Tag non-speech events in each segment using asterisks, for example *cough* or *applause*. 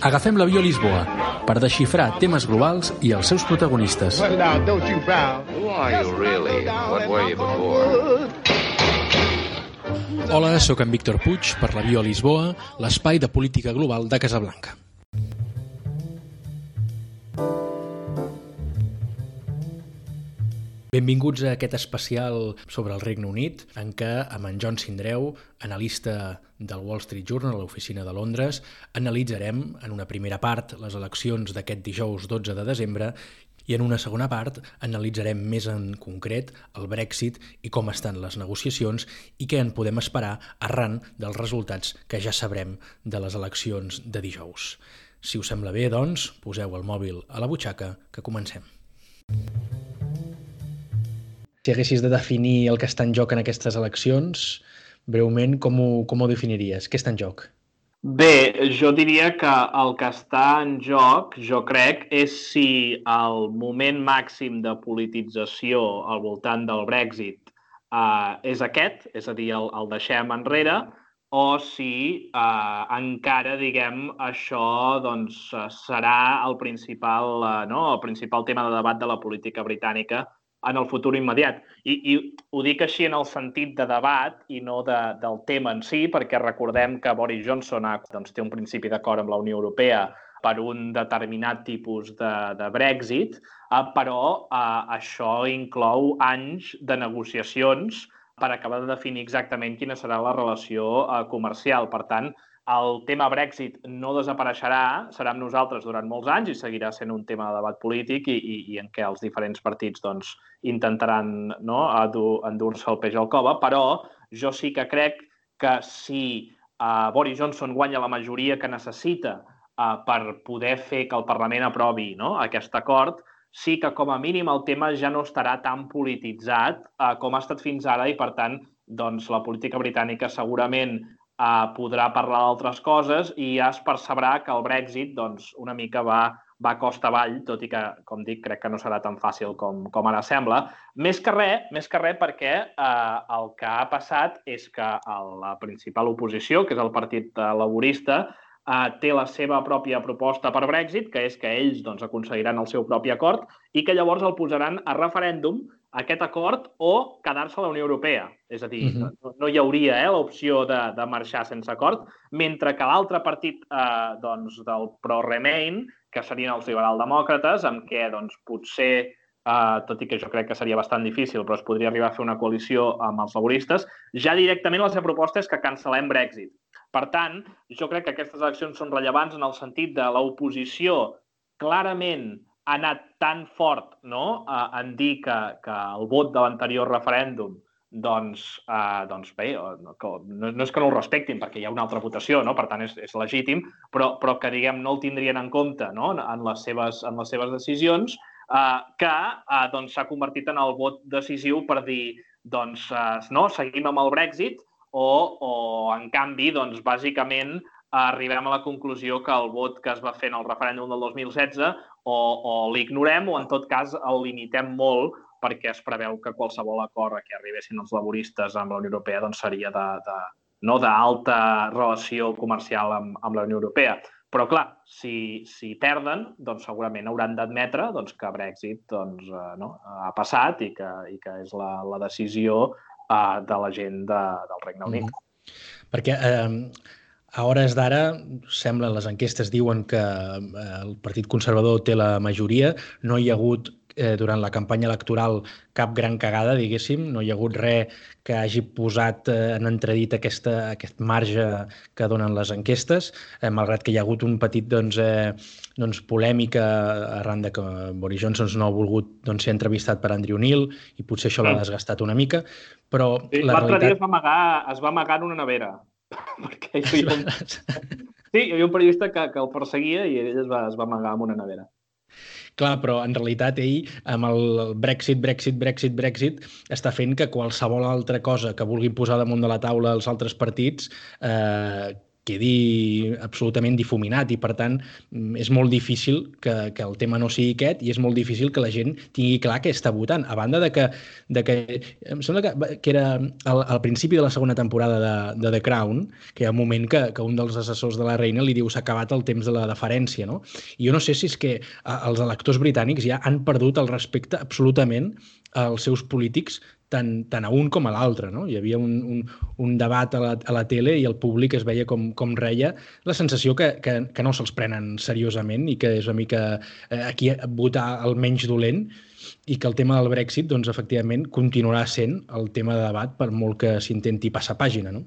Agafem l'avió a Lisboa per desxifrar temes globals i els seus protagonistes. Hola, sóc en Víctor Puig per l'avió a Lisboa, l'espai de política global de Casablanca. Benvinguts a aquest especial sobre el Regne Unit, en què amb en John Sindreu, analista del Wall Street Journal a l'oficina de Londres, analitzarem en una primera part les eleccions d'aquest dijous 12 de desembre i en una segona part analitzarem més en concret el Brexit i com estan les negociacions i què en podem esperar arran dels resultats que ja sabrem de les eleccions de dijous. Si us sembla bé, doncs, poseu el mòbil a la butxaca, que comencem. Si haguessis de definir el que està en joc en aquestes eleccions, breument, com ho, com ho definiries? Què està en joc? Bé, jo diria que el que està en joc, jo crec, és si el moment màxim de politització al voltant del Brexit uh, és aquest, és a dir, el, el deixem enrere, o si uh, encara, diguem, això doncs, serà el principal, uh, no? el principal tema de debat de la política britànica en el futur immediat. I, I ho dic així en el sentit de debat i no de, del tema en si, perquè recordem que Boris Johnson ha, doncs, té un principi d'acord amb la Unió Europea per un determinat tipus de, de Brexit, eh, però eh, això inclou anys de negociacions per acabar de definir exactament quina serà la relació eh, comercial. Per tant, el tema Brexit no desapareixerà, serà amb nosaltres durant molts anys i seguirà sent un tema de debat polític i, i, i en què els diferents partits doncs, intentaran no, endur-se el peix al cova, però jo sí que crec que si uh, Boris Johnson guanya la majoria que necessita uh, per poder fer que el Parlament aprovi no, aquest acord, sí que com a mínim el tema ja no estarà tan polititzat uh, com ha estat fins ara i, per tant, doncs, la política britànica segurament uh, podrà parlar d'altres coses i ja es percebrà que el Brexit doncs, una mica va, va costa avall, tot i que, com dic, crec que no serà tan fàcil com, com ara sembla. Més que res, més que res perquè eh, el que ha passat és que la principal oposició, que és el Partit Laborista, eh, té la seva pròpia proposta per Brexit, que és que ells doncs, aconseguiran el seu propi acord i que llavors el posaran a referèndum aquest acord o quedar-se a la Unió Europea. És a dir, uh -huh. no, no hi hauria eh, l'opció de, de marxar sense acord, mentre que l'altre partit eh, doncs, del pro-Remain, que serien els liberal-demòcrates, amb què doncs, potser, eh, tot i que jo crec que seria bastant difícil, però es podria arribar a fer una coalició amb els laboristes, ja directament la seva proposta és que cancel·lem Brexit. Per tant, jo crec que aquestes eleccions són rellevants en el sentit de l'oposició clarament ha anat tan fort no? en dir que, que el vot de l'anterior referèndum doncs, eh, doncs bé, no, no és que no el respectin perquè hi ha una altra votació, no? per tant és, és legítim, però, però que diguem no el tindrien en compte no? en, les seves, en les seves decisions, eh, que eh, doncs s'ha convertit en el vot decisiu per dir doncs eh, no, seguim amb el Brexit o, o en canvi, doncs, bàsicament arribem a la conclusió que el vot que es va fer en el referèndum del 2016 o, o l'ignorem o, en tot cas, el limitem molt perquè es preveu que qualsevol acord a què arribessin els laboristes amb la Unió Europea doncs, seria de, de, no d'alta relació comercial amb, amb la Unió Europea. Però, clar, si, si perden, doncs segurament hauran d'admetre doncs, que Brexit doncs, eh, no, ha passat i que, i que és la, la decisió eh, de la gent de, del Regne Unit. Mm. Perquè eh, a hores d'ara, semblen les enquestes diuen que eh, el Partit Conservador té la majoria, no hi ha hagut eh, durant la campanya electoral cap gran cagada, diguéssim, no hi ha hagut res que hagi posat eh, en entredit aquesta, aquest marge que donen les enquestes, eh, malgrat que hi ha hagut un petit doncs, eh, doncs, polèmica arran de que Boris Johnson no ha volgut doncs, ser entrevistat per Andrew Neil i potser això l'ha desgastat una mica, però sí, la realitat... dia es va, amagar, es va amagar en una nevera. *laughs* perquè hi havia un... *laughs* Sí, hi havia un periodista que, que el perseguia i ell es va, es va amagar amb una nevera. Clar, però en realitat ell, amb el Brexit, Brexit, Brexit, Brexit, està fent que qualsevol altra cosa que vulgui posar damunt de la taula els altres partits eh, quedi absolutament difuminat i, per tant, mm, és molt difícil que, que el tema no sigui aquest i és molt difícil que la gent tingui clar què està votant. A banda de que, de que em sembla que, que era al, al principi de la segona temporada de, de The Crown, que hi ha un moment que, que un dels assessors de la reina li diu s'ha acabat el temps de la deferència, no? I jo no sé si és que els electors britànics ja han perdut el respecte absolutament als seus polítics tant, tant a un com a l'altre. No? Hi havia un, un, un debat a la, a la tele i el públic es veia com, com reia la sensació que, que, que no se'ls prenen seriosament i que és una mica eh, aquí votar el menys dolent i que el tema del Brexit, doncs, efectivament, continuarà sent el tema de debat per molt que s'intenti passar pàgina, no?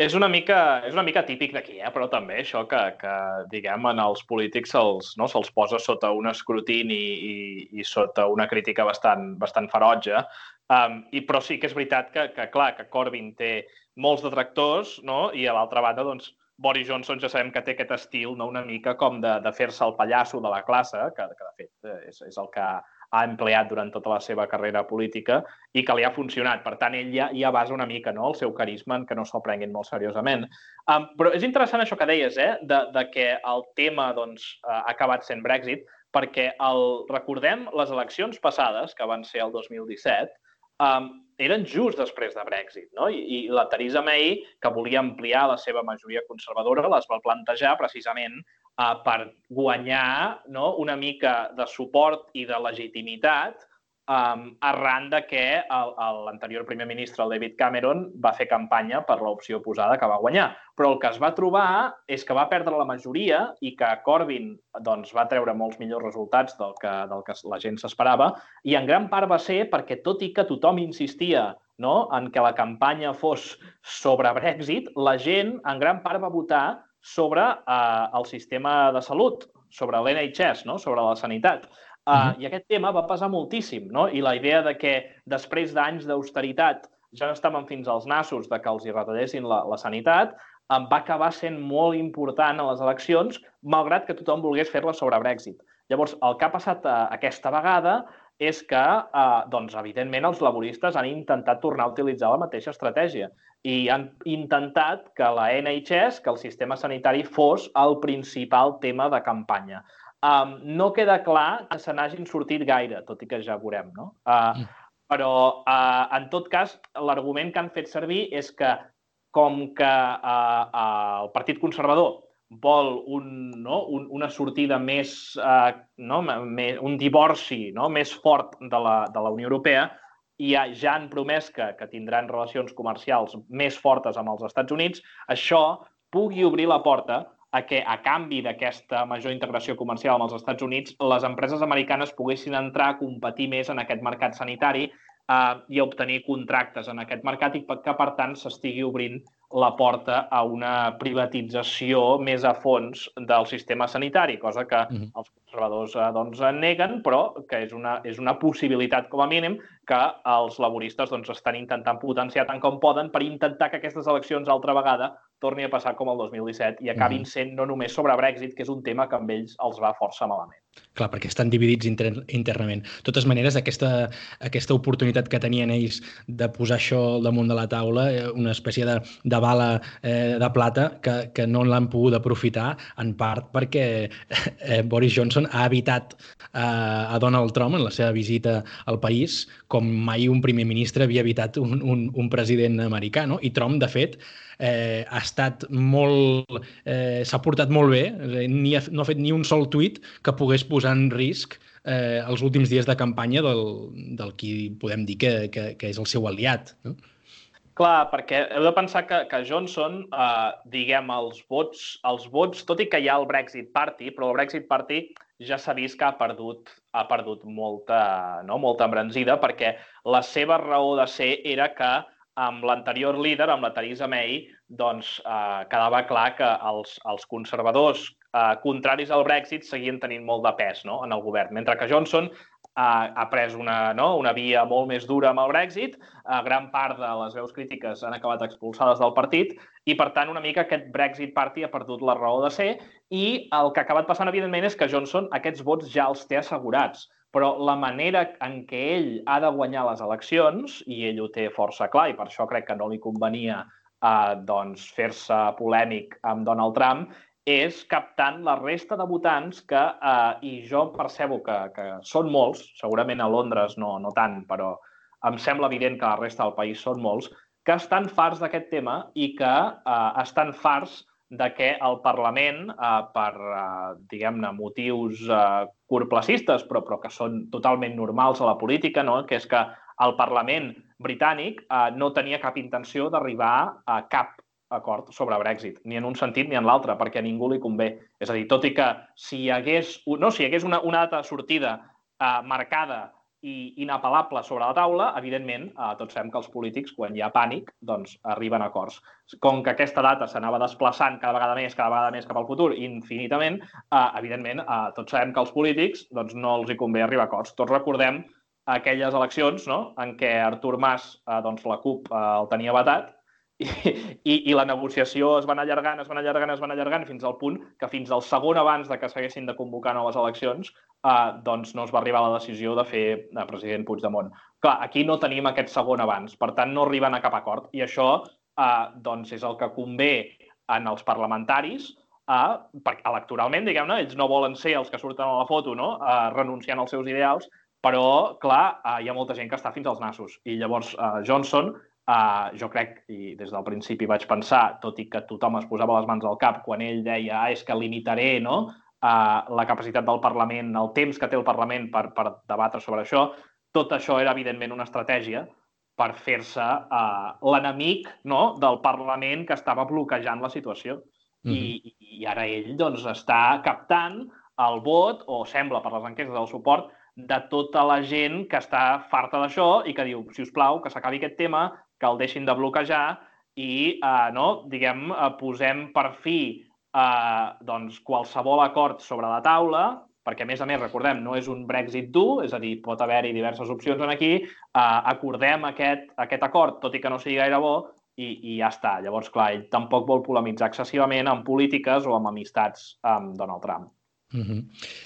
És una mica, és una mica típic d'aquí, eh? però també això que, que diguem, en els polítics se'ls no, se posa sota un escrutini i, i, sota una crítica bastant, bastant ferotge. Um, i, però sí que és veritat que, que, clar, que Corbyn té molts detractors no? i a l'altra banda, doncs, Boris Johnson ja sabem que té aquest estil no? una mica com de, de fer-se el pallasso de la classe, que, que de fet és, és el que ha empleat durant tota la seva carrera política i que li ha funcionat. Per tant, ell ja, ja basa una mica no, el seu carisma en que no se'l prenguin molt seriosament. Um, però és interessant això que deies, eh, de, de que el tema doncs, ha acabat sent Brexit, perquè el, recordem les eleccions passades, que van ser el 2017, um, eren just després de Brexit, no? I, i la Theresa May, que volia ampliar la seva majoria conservadora, les va plantejar precisament uh, per guanyar no, una mica de suport i de legitimitat um, arran de que l'anterior primer ministre, el David Cameron, va fer campanya per l'opció oposada que va guanyar. Però el que es va trobar és que va perdre la majoria i que Corbyn doncs, va treure molts millors resultats del que, del que la gent s'esperava i en gran part va ser perquè, tot i que tothom insistia no, en que la campanya fos sobre Brexit, la gent en gran part va votar sobre eh, el sistema de salut, sobre l'NHS, no? sobre la sanitat. Uh, uh -huh. I aquest tema va pesar moltíssim, no? I la idea de que després d'anys d'austeritat ja no estaven fins als nassos de que els hi retallessin la, la sanitat, um, va acabar sent molt important a les eleccions, malgrat que tothom volgués fer-la sobre Brexit. Llavors, el que ha passat uh, aquesta vegada és que, eh, doncs, evidentment, els laboristes han intentat tornar a utilitzar la mateixa estratègia i han intentat que la NHS, que el sistema sanitari, fos el principal tema de campanya. Um, no queda clar que se n'hagin sortit gaire, tot i que ja veurem, no? Uh, però, uh, en tot cas, l'argument que han fet servir és que, com que uh, uh, el Partit Conservador vol un, no, un, una sortida més, uh, no, més, un divorci no, més fort de la, de la Unió Europea, i ja, ja han promès que, que tindran relacions comercials més fortes amb els Estats Units, això pugui obrir la porta a que, a canvi d'aquesta major integració comercial amb els Estats Units, les empreses americanes poguessin entrar a competir més en aquest mercat sanitari eh, i obtenir contractes en aquest mercat i que, per tant, s'estigui obrint la porta a una privatització més a fons del sistema sanitari, cosa que uh -huh. els conservadors eh, doncs, neguen, però que és una, és una possibilitat, com a mínim, que els laboristes doncs, estan intentant potenciar tant com poden per intentar que aquestes eleccions altra vegada torni a passar com el 2017 i acabin sent no només sobre Brexit, que és un tema que amb ells els va força malament. Clar, perquè estan dividits inter internament. De totes maneres, aquesta, aquesta oportunitat que tenien ells de posar això al damunt de la taula, eh, una espècie de, de bala eh, de plata, que, que no l'han pogut aprofitar, en part perquè eh, Boris Johnson ha evitat eh, a Donald Trump en la seva visita al país, com mai un primer ministre havia evitat un, un, un president americà, no? I Trump, de fet, eh, ha estat molt... Eh, s'ha portat molt bé, ni ha, no ha fet ni un sol tuit que pogués posar en risc eh, els últims dies de campanya del, del qui podem dir que, que, que és el seu aliat. No? Clar, perquè heu de pensar que, que Johnson, eh, diguem, els vots, els vots, tot i que hi ha el Brexit Party, però el Brexit Party ja s'ha vist que ha perdut, ha perdut molta, no? molta embranzida, perquè la seva raó de ser era que amb l'anterior líder, amb la Theresa May, doncs eh, quedava clar que els, els conservadors eh, contraris al Brexit seguien tenint molt de pes no? en el govern, mentre que Johnson eh, ha pres una, no? una via molt més dura amb el Brexit, eh, gran part de les veus crítiques han acabat expulsades del partit i, per tant, una mica aquest Brexit Party ha perdut la raó de ser i el que ha acabat passant, evidentment, és que Johnson aquests vots ja els té assegurats però la manera en què ell ha de guanyar les eleccions, i ell ho té força clar, i per això crec que no li convenia uh, doncs, fer-se polèmic amb Donald Trump és captant la resta de votants que, uh, i jo percebo que, que són molts, segurament a Londres no, no tant, però em sembla evident que la resta del país són molts, que estan farts d'aquest tema i que uh, estan farts de que el Parlament, eh, per, eh, diguem-ne, motius eh, curtplacistes, però, però que són totalment normals a la política, no? que és que el Parlament britànic eh, no tenia cap intenció d'arribar a cap acord sobre Brexit, ni en un sentit ni en l'altre, perquè a ningú li convé. És a dir, tot i que si hi hagués, no, si hi hagués una, una data de sortida eh, marcada i inapel·lable sobre la taula, evidentment, eh, tots sabem que els polítics, quan hi ha pànic, doncs arriben a acords. Com que aquesta data s'anava desplaçant cada vegada més, cada vegada més cap al futur, infinitament, eh, evidentment, eh, tots sabem que els polítics doncs, no els hi convé arribar a acords. Tots recordem aquelles eleccions no? en què Artur Mas, eh, doncs, la CUP, eh, el tenia vetat, i, *laughs* i, i la negociació es van allargant, es van allargant, es van allargant, fins al punt que fins al segon abans de que s'haguessin de convocar noves eleccions eh, doncs no es va arribar a la decisió de fer de president Puigdemont. Clar, aquí no tenim aquest segon abans, per tant no arriben a cap acord i això eh, doncs és el que convé en els parlamentaris eh, perquè electoralment, diguem-ne, ells no volen ser els que surten a la foto, no? eh, renunciant als seus ideals, però, clar, eh, hi ha molta gent que està fins als nassos. I llavors eh, Johnson, eh, jo crec, i des del principi vaig pensar, tot i que tothom es posava les mans al cap quan ell deia ah, és que limitaré no? eh, la capacitat del Parlament, el temps que té el Parlament per, per debatre sobre això, tot això era, evidentment, una estratègia per fer-se eh, l'enemic no, del Parlament que estava bloquejant la situació. Mm -hmm. I, I ara ell doncs, està captant el vot, o sembla per les enquestes del suport, de tota la gent que està farta d'això i que diu, si us plau, que s'acabi aquest tema, que el deixin de bloquejar i, eh, no, diguem, eh, posem per fi eh, doncs, qualsevol acord sobre la taula, perquè, a més a més, recordem, no és un Brexit dur, és a dir, pot haver-hi diverses opcions en aquí, eh, acordem aquest, aquest acord, tot i que no sigui gaire bo, i, i ja està. Llavors, clar, ell tampoc vol polemitzar excessivament amb polítiques o amb amistats amb Donald Trump. Uh -huh.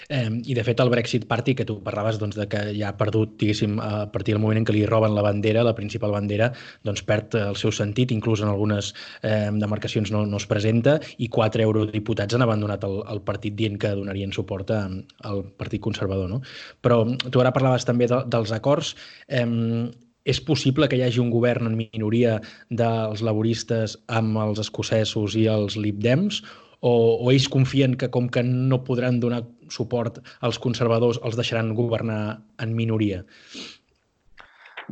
eh, I, de fet, el Brexit Party, que tu parlaves doncs, de que ja ha perdut, diguéssim, a partir del moment en què li roben la bandera, la principal bandera, doncs perd el seu sentit, inclús en algunes eh, demarcacions no, no es presenta, i quatre eurodiputats han abandonat el, el partit dient que donarien suport a, al Partit Conservador. No? Però tu ara parlaves també de, dels acords. Eh, és possible que hi hagi un govern en minoria dels laboristes amb els escocesos i els Lib Dems o, o ells confien que com que no podran donar suport als conservadors els deixaran governar en minoria?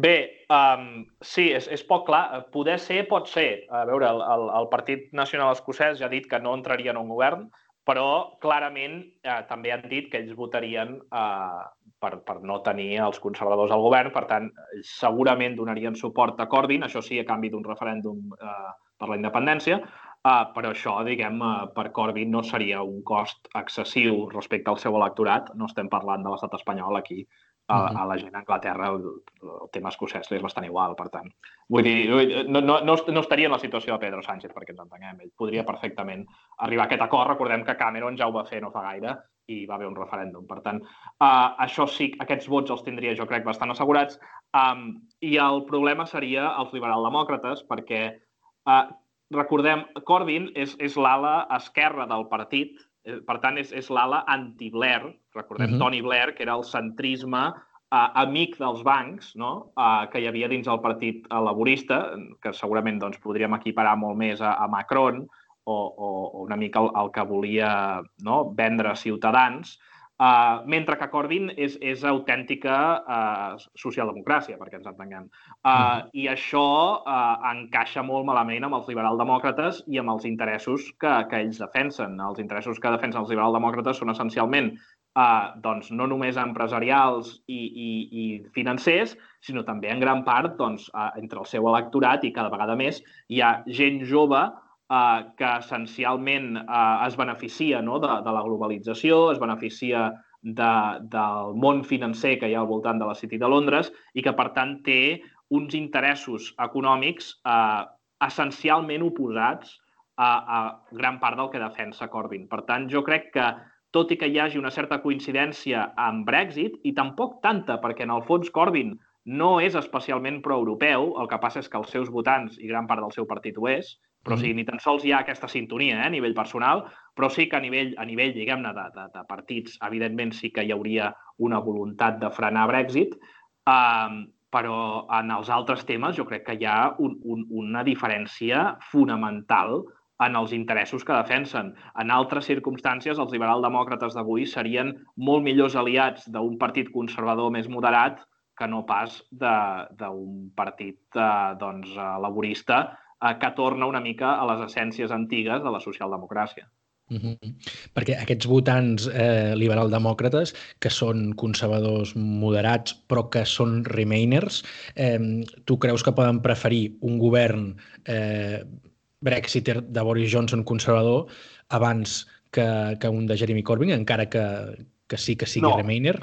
Bé, um, sí, és, és poc clar. Poder ser, pot ser. A veure, el, el, el Partit Nacional Escocès ja ha dit que no entraria en un govern, però clarament eh, també han dit que ells votarien eh, per, per no tenir els conservadors al govern, per tant, segurament donarien suport a Corbyn, això sí, a canvi d'un referèndum eh, per la independència, Uh, però això, diguem, uh, per Corbyn no seria un cost excessiu respecte al seu electorat. No estem parlant de l'estat espanyol aquí. A, uh -huh. a la gent a Anglaterra el, el tema escocès és bastant igual, per tant. Vull dir, no, no, no, no estaria en la situació de Pedro Sánchez, perquè ens entenguem. Ell podria perfectament arribar a aquest acord. Recordem que Cameron ja ho va fer no fa gaire i va haver un referèndum. Per tant, uh, això sí, aquests vots els tindria, jo crec, bastant assegurats. Um, I el problema seria els liberal-demòcrates, perquè uh, recordem, Corbyn és, és l'ala esquerra del partit, eh, per tant, és, és l'ala anti-Blair. Recordem uh mhm. -huh. Tony Blair, que era el centrisme eh, amic dels bancs no? eh, que hi havia dins el partit laborista, que segurament doncs, podríem equiparar molt més a, a Macron o, o, o una mica el, el que volia no? vendre Ciutadans, Uh, mentre que Corbyn és, és autèntica uh, socialdemocràcia, perquè ens entenguem. Uh, mm. I això uh, encaixa molt malament amb els liberal-demòcrates i amb els interessos que, que ells defensen. Els interessos que defensen els liberal-demòcrates són essencialment uh, doncs, no només empresarials i, i, i financers, sinó també en gran part doncs, uh, entre el seu electorat i cada vegada més hi ha gent jove eh, que essencialment eh, es beneficia no, de, de la globalització, es beneficia de, del món financer que hi ha al voltant de la City de Londres i que, per tant, té uns interessos econòmics eh, essencialment oposats a, a gran part del que defensa Corbyn. Per tant, jo crec que, tot i que hi hagi una certa coincidència amb Brexit, i tampoc tanta, perquè en el fons Corbyn no és especialment pro-europeu, el que passa és que els seus votants, i gran part del seu partit ho és, però sí, ni tan sols hi ha aquesta sintonia eh, a nivell personal, però sí que a nivell, a nivell diguem-ne, de, de, de partits, evidentment sí que hi hauria una voluntat de frenar Brexit, eh, però en els altres temes jo crec que hi ha un, un, una diferència fonamental en els interessos que defensen. En altres circumstàncies, els liberal-demòcrates d'avui serien molt millors aliats d'un partit conservador més moderat que no pas d'un partit eh, doncs, laborista eh, que torna una mica a les essències antigues de la socialdemocràcia. Mm -hmm. Perquè aquests votants eh, liberal-demòcrates, que són conservadors moderats però que són remainers, eh, tu creus que poden preferir un govern eh, brexiter de Boris Johnson conservador abans que, que un de Jeremy Corbyn, encara que, que sí que sigui no. remainer?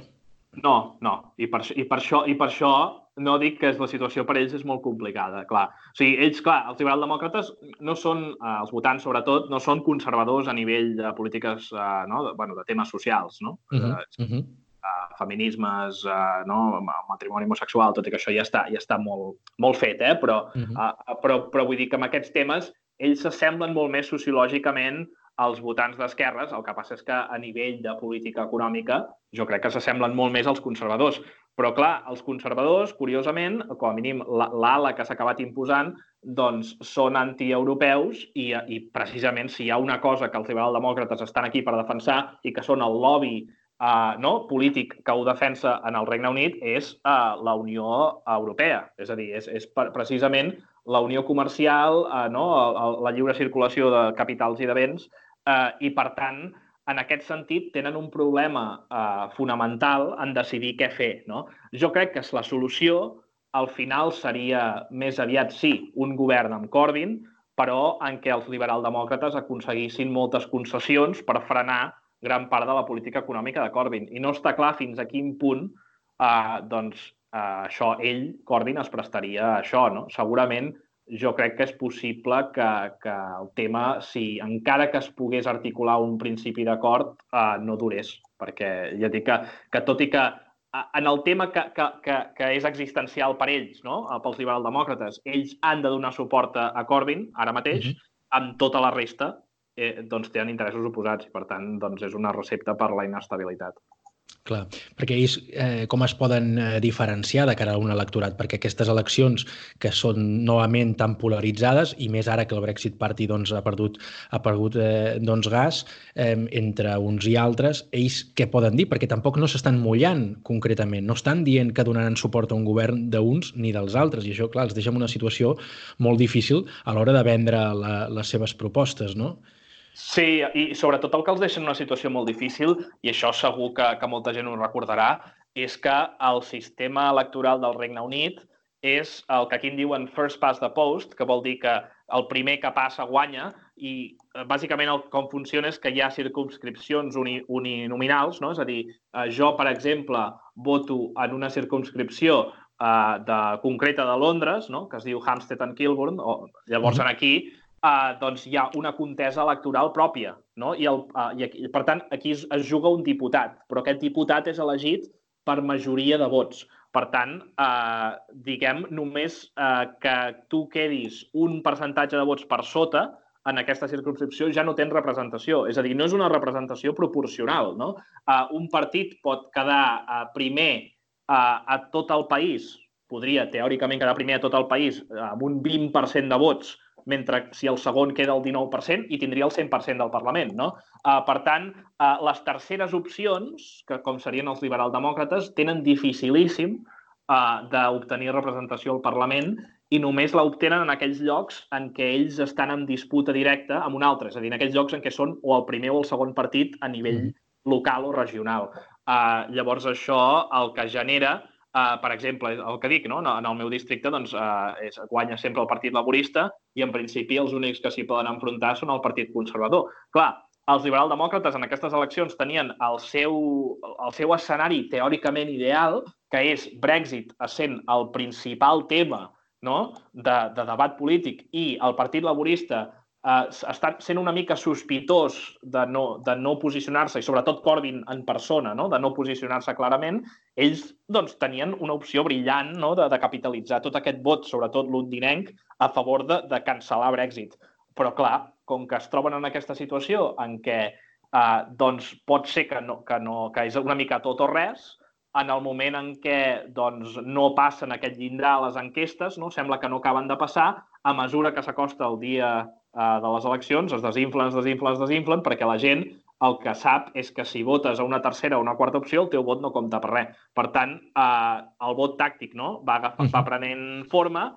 No, no. I per, i per, això, i per això no dic que la situació per ells és molt complicada, clar. O sigui, ells, clar, els liberal-demòcrates no són, eh, els votants sobretot, no són conservadors a nivell de polítiques, eh, no? de, bueno, de temes socials, no? Uh -huh, uh -huh. Uh, feminismes, uh, no? matrimoni homosexual, tot i que això ja està, ja està molt, molt fet, eh? però, uh -huh. uh, però, però vull dir que amb aquests temes ells s'assemblen molt més sociològicament als votants d'esquerres, el que passa és que a nivell de política econòmica jo crec que s'assemblen molt més als conservadors. Però, clar, els conservadors, curiosament, com a mínim l'ala que s'ha acabat imposant, doncs són antieuropeus i, i precisament si hi ha una cosa que els liberal-demòcrates estan aquí per defensar i que són el lobby uh, no, polític que ho defensa en el Regne Unit és uh, la Unió Europea. És a dir, és, és precisament la unió comercial, uh, no, la lliure circulació de capitals i de béns, uh, i per tant, en aquest sentit, tenen un problema eh, fonamental en decidir què fer. No? Jo crec que la solució al final seria més aviat, sí, un govern amb Corbyn, però en què els liberal-demòcrates aconseguissin moltes concessions per frenar gran part de la política econòmica de Corbyn. I no està clar fins a quin punt eh, doncs, eh, això, ell, Corbyn, es prestaria a això. No? Segurament jo crec que és possible que, que el tema, si encara que es pogués articular un principi d'acord, eh, no durés, perquè ja dic que, que tot i que en el tema que, que, que, que és existencial per ells, no? pels liberal-demòcrates, ells han de donar suport a Corbyn ara mateix, mm -hmm. amb tota la resta eh, doncs tenen interessos oposats i, per tant, doncs és una recepta per la inestabilitat. Clar, perquè ells eh, com es poden eh, diferenciar de cara a un electorat? Perquè aquestes eleccions que són novament tan polaritzades i més ara que el Brexit Party doncs, ha perdut, ha perdut eh, doncs, gas eh, entre uns i altres, ells què poden dir? Perquè tampoc no s'estan mullant concretament, no estan dient que donaran suport a un govern d'uns ni dels altres i això, clar, els deixa en una situació molt difícil a l'hora de vendre la, les seves propostes, no? Sí, i sobretot el que els deixa en una situació molt difícil, i això segur que, que molta gent ho recordarà, és que el sistema electoral del Regne Unit és el que aquí en diuen first past the post, que vol dir que el primer que passa guanya, i eh, bàsicament el, com funciona és que hi ha circumscripcions uni, uninominals, no? és a dir, eh, jo, per exemple, voto en una circumscripció eh, de, concreta de Londres, no? que es diu Hampstead and Kilburn, o, llavors mm -hmm. aquí eh, doncs hi ha una contesa electoral pròpia. No? I, el, uh, i, per tant, aquí es, es juga un diputat, però aquest diputat és elegit per majoria de vots. Per tant, eh, diguem, només eh, que tu quedis un percentatge de vots per sota en aquesta circunscripció ja no tens representació. És a dir, no és una representació proporcional. No? Eh, un partit pot quedar eh, primer eh, a tot el país, podria teòricament quedar primer a tot el país eh, amb un 20% de vots, mentre si el segon queda el 19% i tindria el 100% del Parlament. No? Uh, per tant, uh, les terceres opcions, que com serien els liberal-demòcrates, tenen dificilíssim uh, d'obtenir representació al Parlament i només la obtenen en aquells llocs en què ells estan en disputa directa amb un altre, és a dir, en aquells llocs en què són o el primer o el segon partit a nivell local o regional. Uh, llavors, això el que genera Uh, per exemple, el que dic, no? en el meu districte doncs, uh, és, guanya sempre el Partit Laborista i en principi els únics que s'hi poden enfrontar són el Partit Conservador. Clar, els liberal-demòcrates en aquestes eleccions tenien el seu, el seu escenari teòricament ideal, que és Brexit essent el principal tema no? de, de debat polític i el Partit Laborista eh, està sent una mica sospitós de no, de no posicionar-se, i sobretot Corbyn en persona, no? de no posicionar-se clarament, ells doncs, tenien una opció brillant no? de, de capitalitzar tot aquest vot, sobretot londinenc, a favor de, de cancel·lar Brexit. Però, clar, com que es troben en aquesta situació en què eh, doncs pot ser que, no, que, no, que és una mica tot o res, en el moment en què doncs, no passen aquest llindar a les enquestes, no? sembla que no acaben de passar, a mesura que s'acosta el dia eh, de les eleccions, es desinflen, es desinflen, es desinflen, perquè la gent el que sap és que si votes a una tercera o una quarta opció, el teu vot no compta per res. Per tant, eh, el vot tàctic no? va, agafar, va prenent forma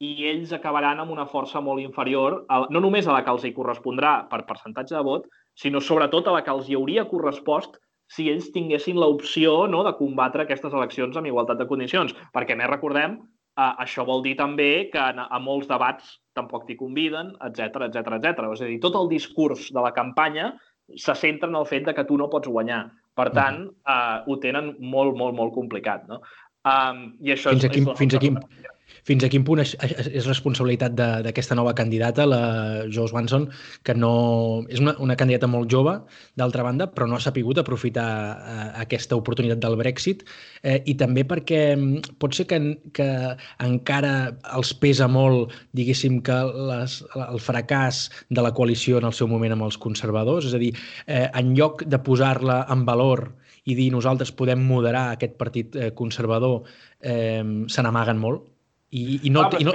i ells acabaran amb una força molt inferior, a, no només a la que els hi correspondrà per percentatge de vot, sinó sobretot a la que els hi hauria correspost si ells tinguessin l'opció no, de combatre aquestes eleccions amb igualtat de condicions. Perquè, més recordem, eh, això vol dir també que a, a molts debats tampoc t'hi conviden, etc etc etc. És a dir, tot el discurs de la campanya se centra en el fet de que tu no pots guanyar. Per tant, eh, ho tenen molt, molt, molt complicat. No? Um, i això fins és, a quin, és fins a quin, fins a quin punt és, responsabilitat d'aquesta nova candidata, la Jo Swanson, que no és una, una candidata molt jove, d'altra banda, però no ha sapigut aprofitar eh, aquesta oportunitat del Brexit. Eh, i també perquè mm, pot ser que, que encara els pesa molt, diguéssim, que les, el fracàs de la coalició en el seu moment amb els conservadors, és a dir, eh, en lloc de posar-la en valor i dir nosaltres podem moderar aquest partit eh, conservador, eh, se n'amaguen molt i, i no, ah, i no...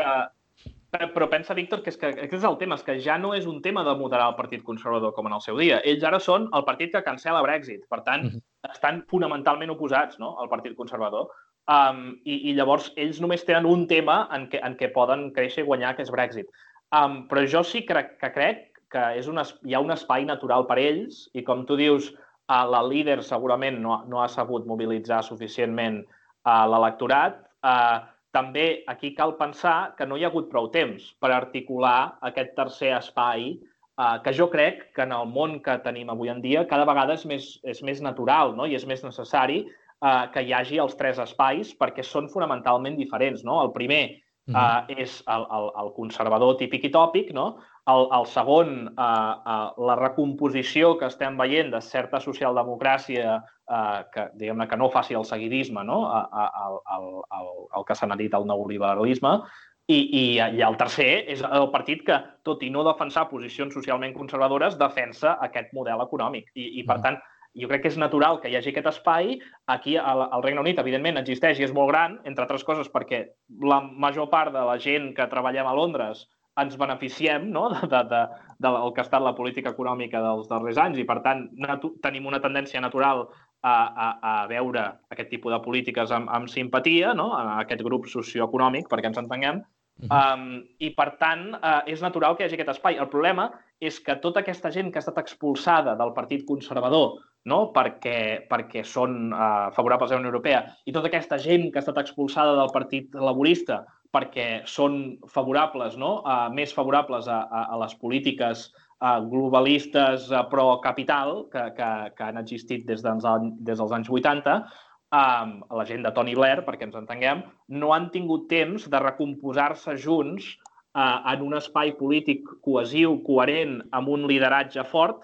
Que, però pensa, Víctor, que és que aquest és el tema, és que ja no és un tema de moderar el Partit Conservador com en el seu dia. Ells ara són el partit que cancela Brexit. Per tant, mhm. -huh. estan fonamentalment oposats no, al Partit Conservador. Um, i, I llavors ells només tenen un tema en què, en què poden créixer i guanyar, que és Brexit. Um, però jo sí crec, que crec que és un, hi ha un espai natural per ells i, com tu dius, uh, la líder segurament no, no ha sabut mobilitzar suficientment uh, l'electorat. Uh, també aquí cal pensar que no hi ha hagut prou temps per articular aquest tercer espai eh, que jo crec que en el món que tenim avui en dia cada vegada és més, és més natural no? i és més necessari eh, que hi hagi els tres espais perquè són fonamentalment diferents. No? El primer uh, és el, el, el conservador típic i tòpic, no? El, el segon, uh, uh, la recomposició que estem veient de certa socialdemocràcia uh, que, diguem que no faci el seguidisme, no? El, el, el, el que s'ha dit el neoliberalisme, i, i, i el tercer és el partit que, tot i no defensar posicions socialment conservadores, defensa aquest model econòmic. I, i per tant, jo crec que és natural que hi hagi aquest espai. Aquí, al, al Regne Unit, evidentment, existeix i és molt gran, entre altres coses perquè la major part de la gent que treballem a Londres ens beneficiem no? de, de, de, del que ha estat la política econòmica dels darrers anys i, per tant, tenim una tendència natural a, a, a veure aquest tipus de polítiques amb, amb simpatia, no? a aquest grup socioeconòmic, perquè ens entenguem, Um, I, per tant, uh, és natural que hi hagi aquest espai. El problema és que tota aquesta gent que ha estat expulsada del Partit Conservador no? perquè, perquè són uh, favorables a la Unió Europea i tota aquesta gent que ha estat expulsada del Partit Laborista perquè són favorables, no? uh, més favorables a, a, a les polítiques uh, globalistes uh, pro-capital que, que, que han existit des dels, des dels anys 80, um, la gent de Tony Blair, perquè ens entenguem, no han tingut temps de recomposar-se junts uh, en un espai polític cohesiu, coherent, amb un lideratge fort,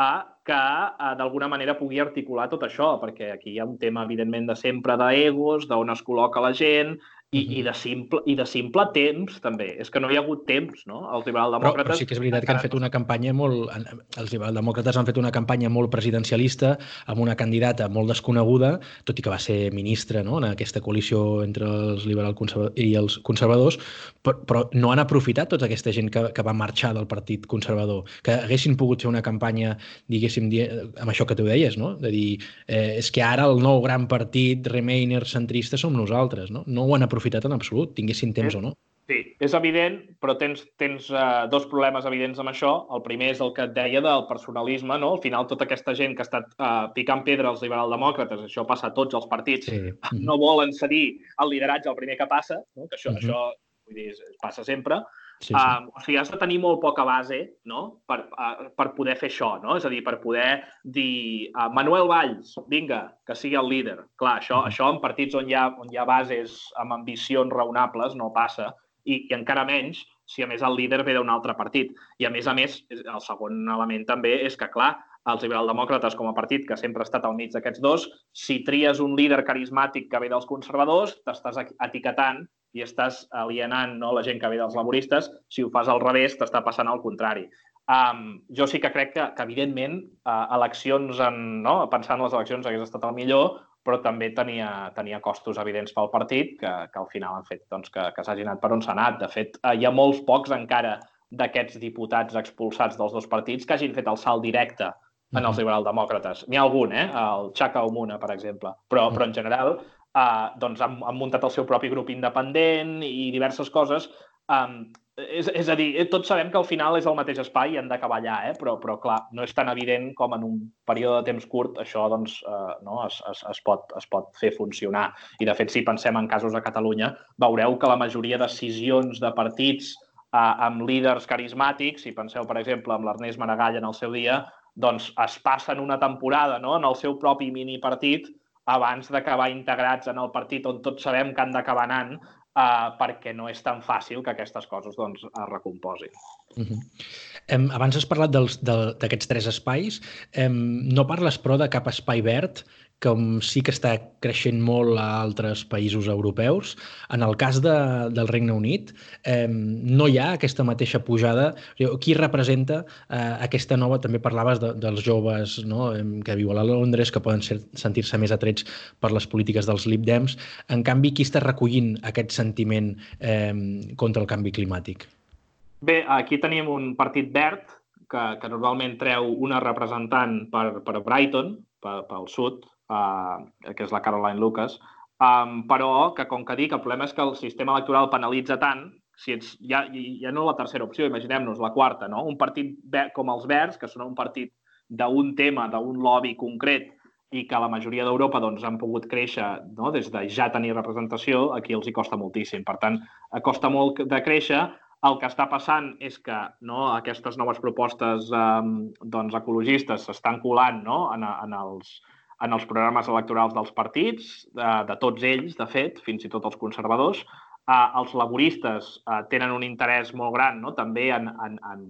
a que uh, d'alguna manera pugui articular tot això, perquè aquí hi ha un tema, evidentment, de sempre d'egos, d'on es col·loca la gent, i, i, de simple, I de simple temps, també. És que no hi ha hagut temps, no? Els liberaldemòcrates... Però, però sí que és veritat que han fet una campanya molt... Els liberaldemòcrates han fet una campanya molt presidencialista amb una candidata molt desconeguda, tot i que va ser ministra no? en aquesta coalició entre els liberals i els conservadors, però, però no han aprofitat tota aquesta gent que, que va marxar del Partit Conservador, que haguessin pogut fer una campanya, diguéssim, amb això que tu deies, no? de dir, eh, és que ara el nou gran partit Remainer centrista som nosaltres, no? No ho han aprofitat aprofitat en absolut, tinguessin temps sí. o no. Sí, és evident, però tens, tens uh, dos problemes evidents amb això. El primer és el que et deia del personalisme, no? Al final, tota aquesta gent que ha estat uh, picant pedra als liberaldemòcrates, això passa a tots els partits, sí. no volen cedir el lideratge al primer que passa, no? que això, uh -huh. això vull dir, passa sempre, Sí, sí. Um, o sigui, has de tenir molt poca base no? per, uh, per poder fer això, no? És a dir, per poder dir uh, Manuel Valls, vinga, que sigui el líder. Clar, això, mm. això en partits on hi, ha, on hi ha bases amb ambicions raonables no passa i, i encara menys si a més el líder ve d'un altre partit. I a més a més, el segon element també és que, clar, els liberaldemòcrates com a partit que sempre ha estat al mig d'aquests dos, si tries un líder carismàtic que ve dels conservadors, t'estàs etiquetant i estàs alienant no, la gent que ve dels laboristes. Si ho fas al revés, t'està passant al contrari. Um, jo sí que crec que, que evidentment, uh, eleccions, en, no, pensant en les eleccions hagués estat el millor, però també tenia, tenia costos evidents pel partit que, que al final han fet doncs, que, que s'hagi anat per on s'ha anat. De fet, uh, hi ha molts pocs encara d'aquests diputats expulsats dels dos partits que hagin fet el salt directe en els liberaldemòcrates. N'hi ha algun, eh? El Chaka Omuna, per exemple. Però, però en general, eh, doncs han, han muntat el seu propi grup independent i diverses coses. Um, és, és a dir, eh, tots sabem que al final és el mateix espai i han d'acabar allà, eh? però, però clar, no és tan evident com en un període de temps curt això doncs, eh, no, es, es, es, pot, es pot fer funcionar. I de fet, si pensem en casos a Catalunya, veureu que la majoria de decisions de partits eh, amb líders carismàtics, si penseu, per exemple, amb l'Ernest Maragall en el seu dia, doncs es passen una temporada no? en el seu propi mini partit abans d'acabar integrats en el partit on tots sabem que han d'acabar anant eh, perquè no és tan fàcil que aquestes coses doncs, es recomposin. Uh -huh. um, abans has parlat d'aquests tres espais. Um, no parles, però, de cap espai verd com sí que està creixent molt a altres països europeus. En el cas de, del Regne Unit, eh, no hi ha aquesta mateixa pujada. Qui representa eh, aquesta nova... També parlaves de, dels joves no, que viuen a Londres, que poden sentir-se més atrets per les polítiques dels Lib Dems. En canvi, qui està recollint aquest sentiment eh, contra el canvi climàtic? Bé, aquí tenim un partit verd que, que normalment treu una representant per, per Brighton, pel sud, uh, que és la Caroline Lucas, um, però que, com que dic, el problema és que el sistema electoral penalitza tant, si ets, ja, ja no la tercera opció, imaginem-nos la quarta, no? un partit com els Verds, que són un partit d'un tema, d'un lobby concret, i que la majoria d'Europa doncs, han pogut créixer no? des de ja tenir representació, aquí els hi costa moltíssim. Per tant, costa molt de créixer. El que està passant és que no, aquestes noves propostes eh, doncs, ecologistes s'estan colant no? en, en els, en els programes electorals dels partits, de, de tots ells, de fet, fins i tot els conservadors. Eh, els laboristes eh, tenen un interès molt gran no? també en, en, en,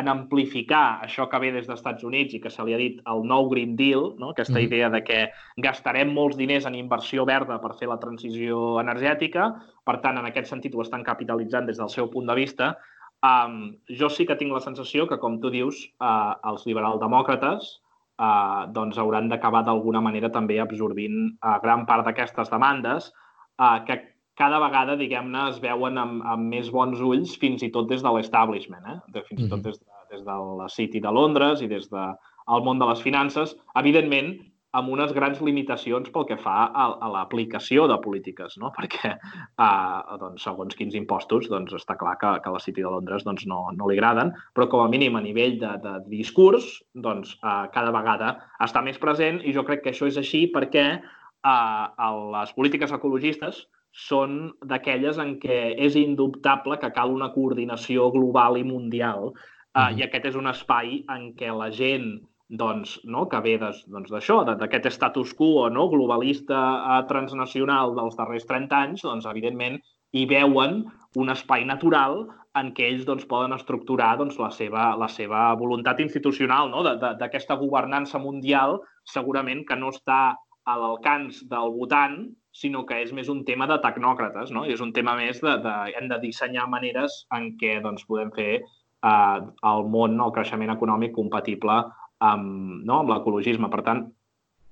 en amplificar això que ve des dels Estats Units i que se li ha dit el nou Green Deal, no? aquesta mm. idea de que gastarem molts diners en inversió verda per fer la transició energètica. Per tant, en aquest sentit ho estan capitalitzant des del seu punt de vista. Um, jo sí que tinc la sensació que, com tu dius, uh, els liberaldemòcrates eh, doncs hauran d'acabar d'alguna manera també absorbint eh, gran part d'aquestes demandes eh, que cada vegada, diguem-ne, es veuen amb, amb més bons ulls fins i tot des de l'establishment, eh? de, fins i tot des de, des de la City de Londres i des del de, món de les finances. Evidentment, amb unes grans limitacions pel que fa a, a l'aplicació de polítiques, no? perquè eh, doncs, segons quins impostos doncs, està clar que, que a la City de Londres doncs, no, no li agraden, però com a mínim a nivell de, de discurs doncs, eh, cada vegada està més present i jo crec que això és així perquè eh, les polítiques ecologistes són d'aquelles en què és indubtable que cal una coordinació global i mundial eh, mm. i aquest és un espai en què la gent doncs, no, que ve doncs, d'això, doncs, d'aquest status quo no, globalista eh, transnacional dels darrers 30 anys, doncs, evidentment, hi veuen un espai natural en què ells doncs, poden estructurar doncs, la, seva, la seva voluntat institucional no? d'aquesta governança mundial, segurament que no està a l'alcance del votant, sinó que és més un tema de tecnòcrates, no? I és un tema més de, de hem de dissenyar maneres en què doncs, podem fer eh, el món, el creixement econòmic compatible amb, no, amb l'ecologisme. Per tant,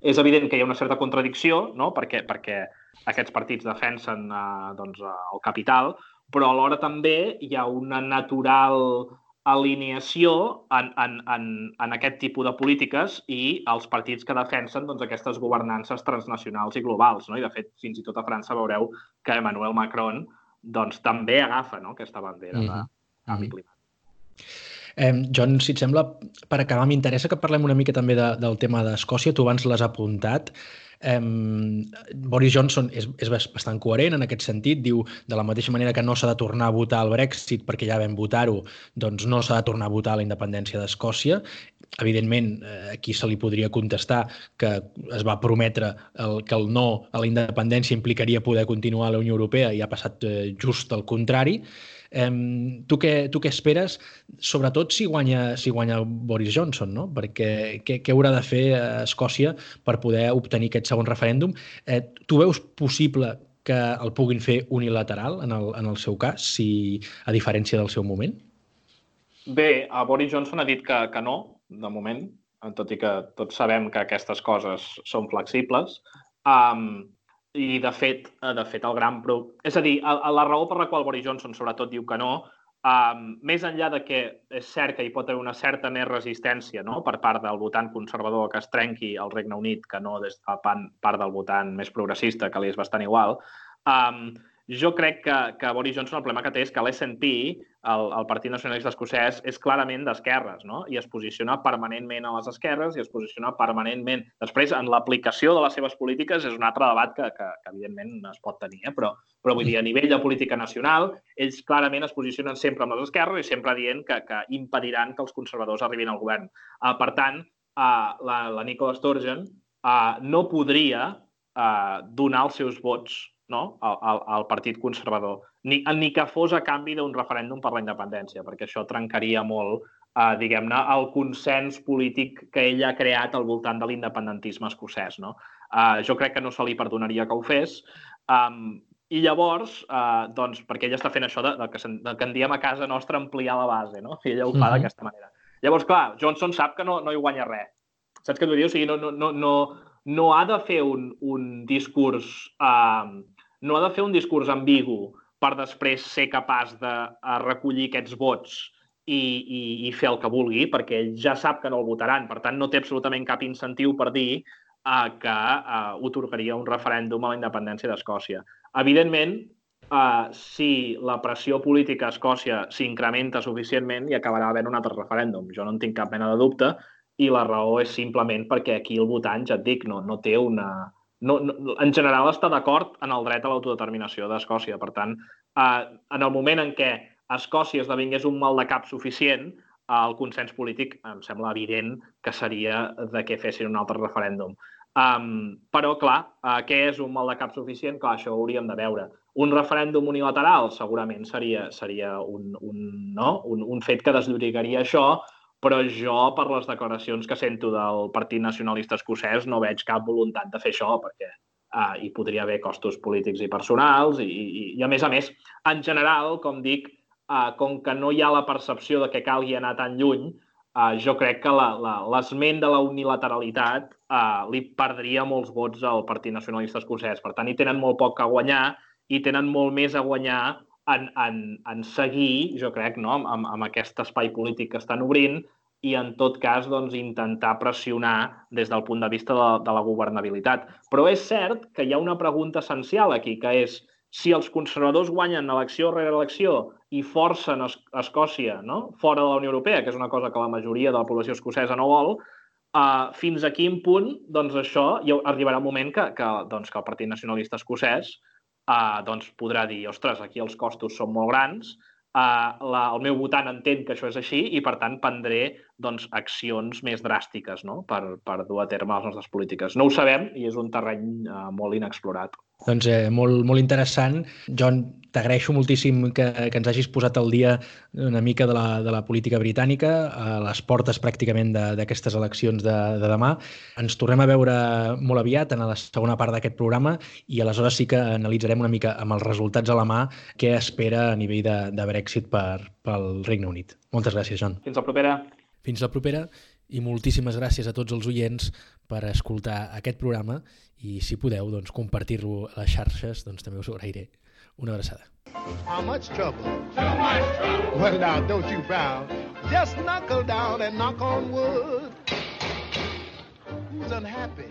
és evident que hi ha una certa contradicció, no? perquè, perquè aquests partits defensen eh, doncs, el capital, però alhora també hi ha una natural alineació en, en, en, en aquest tipus de polítiques i els partits que defensen doncs, aquestes governances transnacionals i globals. No? I, de fet, fins i tot a França veureu que Emmanuel Macron doncs, també agafa no? aquesta bandera mm -hmm. de canvi climàtic. Eh, John, si et sembla, per acabar, m'interessa que parlem una mica també de, del tema d'Escòcia. Tu abans l'has apuntat. Eh, Boris Johnson és, és bastant coherent en aquest sentit. Diu, de la mateixa manera que no s'ha de tornar a votar el Brexit perquè ja vam votar-ho, doncs no s'ha de tornar a votar la independència d'Escòcia. Evidentment, eh, aquí se li podria contestar que es va prometre el, que el no a la independència implicaria poder continuar a la Unió Europea i ha passat eh, just el contrari. Eh, tu, què, tu què esperes, sobretot si guanya, si guanya Boris Johnson, no? Perquè què, què haurà de fer Escòcia per poder obtenir aquest segon referèndum? Eh, tu veus possible que el puguin fer unilateral en el, en el seu cas, si a diferència del seu moment? Bé, a Boris Johnson ha dit que, que no, de moment, tot i que tots sabem que aquestes coses són flexibles. Um, i, de fet, de fet, el gran... Pro... És a dir, la raó per la qual Boris Johnson sobretot diu que no, um, més enllà de que és cert que hi pot haver una certa més resistència no? per part del votant conservador que es trenqui al Regne Unit, que no des de part del votant més progressista, que li és bastant igual, um, jo crec que, que Boris Johnson el problema que té és que l'SNP, el, el Partit Nacionalista Escocès, és clarament d'esquerres, no? I es posiciona permanentment a les esquerres i es posiciona permanentment... Després, en l'aplicació de les seves polítiques és un altre debat que, que, que evidentment, es pot tenir, eh? però, però vull dir, a nivell de política nacional, ells clarament es posicionen sempre amb les esquerres i sempre dient que, que impediran que els conservadors arribin al govern. Uh, per tant, uh, la, la Nicola Sturgeon uh, no podria uh, donar els seus vots no? al, al, al Partit Conservador, ni, ni que fos a canvi d'un referèndum per la independència, perquè això trencaria molt, eh, diguem-ne, el consens polític que ell ha creat al voltant de l'independentisme escocès. No? Eh, jo crec que no se li perdonaria que ho fes. Um, I llavors, eh, doncs, perquè ell està fent això de, de, que, de que en diem a casa nostra ampliar la base, no? I ella ho fa mm -hmm. d'aquesta manera. Llavors, clar, Johnson sap que no, no hi guanya res. Saps què t'ho diu? O sigui, no, no, no, no, no ha de fer un, un discurs eh, no ha de fer un discurs ambigu per després ser capaç de recollir aquests vots i, i, i fer el que vulgui, perquè ell ja sap que no el votaran. Per tant, no té absolutament cap incentiu per dir uh, que uh, otorgaria un referèndum a la independència d'Escòcia. Evidentment, uh, si la pressió política a Escòcia s'incrementa suficientment, hi acabarà havent un altre referèndum. Jo no en tinc cap mena de dubte i la raó és simplement perquè aquí el votant, ja et dic, no, no té una, no, no, en general està d'acord en el dret a l'autodeterminació d'Escòcia. Per tant, eh, en el moment en què Escòcia esdevingués un mal de cap suficient, el consens polític em sembla evident que seria de què fessin un altre referèndum. Um, però, clar, uh, què és un mal de cap suficient? Clar, això ho hauríem de veure. Un referèndum unilateral segurament seria, seria un, un, no? un, un fet que desllorigaria això, però jo, per les declaracions que sento del Partit Nacionalista Escocès, no veig cap voluntat de fer això, perquè uh, hi podria haver costos polítics i personals, i, i, i a més a més, en general, com dic, uh, com que no hi ha la percepció de que calgui anar tan lluny, uh, jo crec que l'esment de la unilateralitat uh, li perdria molts vots al Partit Nacionalista Escocès. Per tant, hi tenen molt poc a guanyar i tenen molt més a guanyar en, en, en seguir, jo crec, no? amb, amb aquest espai polític que estan obrint i, en tot cas, doncs, intentar pressionar des del punt de vista de, de la governabilitat. Però és cert que hi ha una pregunta essencial aquí, que és si els conservadors guanyen elecció rere elecció i forcen es Escòcia no? fora de la Unió Europea, que és una cosa que la majoria de la població escocesa no vol, uh, fins a quin punt doncs, això ja arribarà un moment que, que, doncs, que el Partit Nacionalista Escocès uh, doncs podrà dir, ostres, aquí els costos són molt grans, uh, la, el meu votant entén que això és així i, per tant, prendré doncs, accions més dràstiques no? per, per dur a terme les nostres polítiques. No ho sabem i és un terreny uh, molt inexplorat. Doncs eh, molt, molt interessant. John, t'agraeixo moltíssim que, que ens hagis posat al dia una mica de la, de la política britànica, a les portes pràcticament d'aquestes eleccions de, de demà. Ens tornem a veure molt aviat en la segona part d'aquest programa i aleshores sí que analitzarem una mica amb els resultats a la mà què espera a nivell de, de Brexit per, pel Regne Unit. Moltes gràcies, John. Fins la propera. Fins la propera i moltíssimes gràcies a tots els oients per escoltar aquest programa i si podeu doncs, compartir-lo a les xarxes doncs també us ho agrairé. Una abraçada. How much trouble? Too much trouble. Well now, don't you frown. Just knuckle down and knock on wood. Who's unhappy?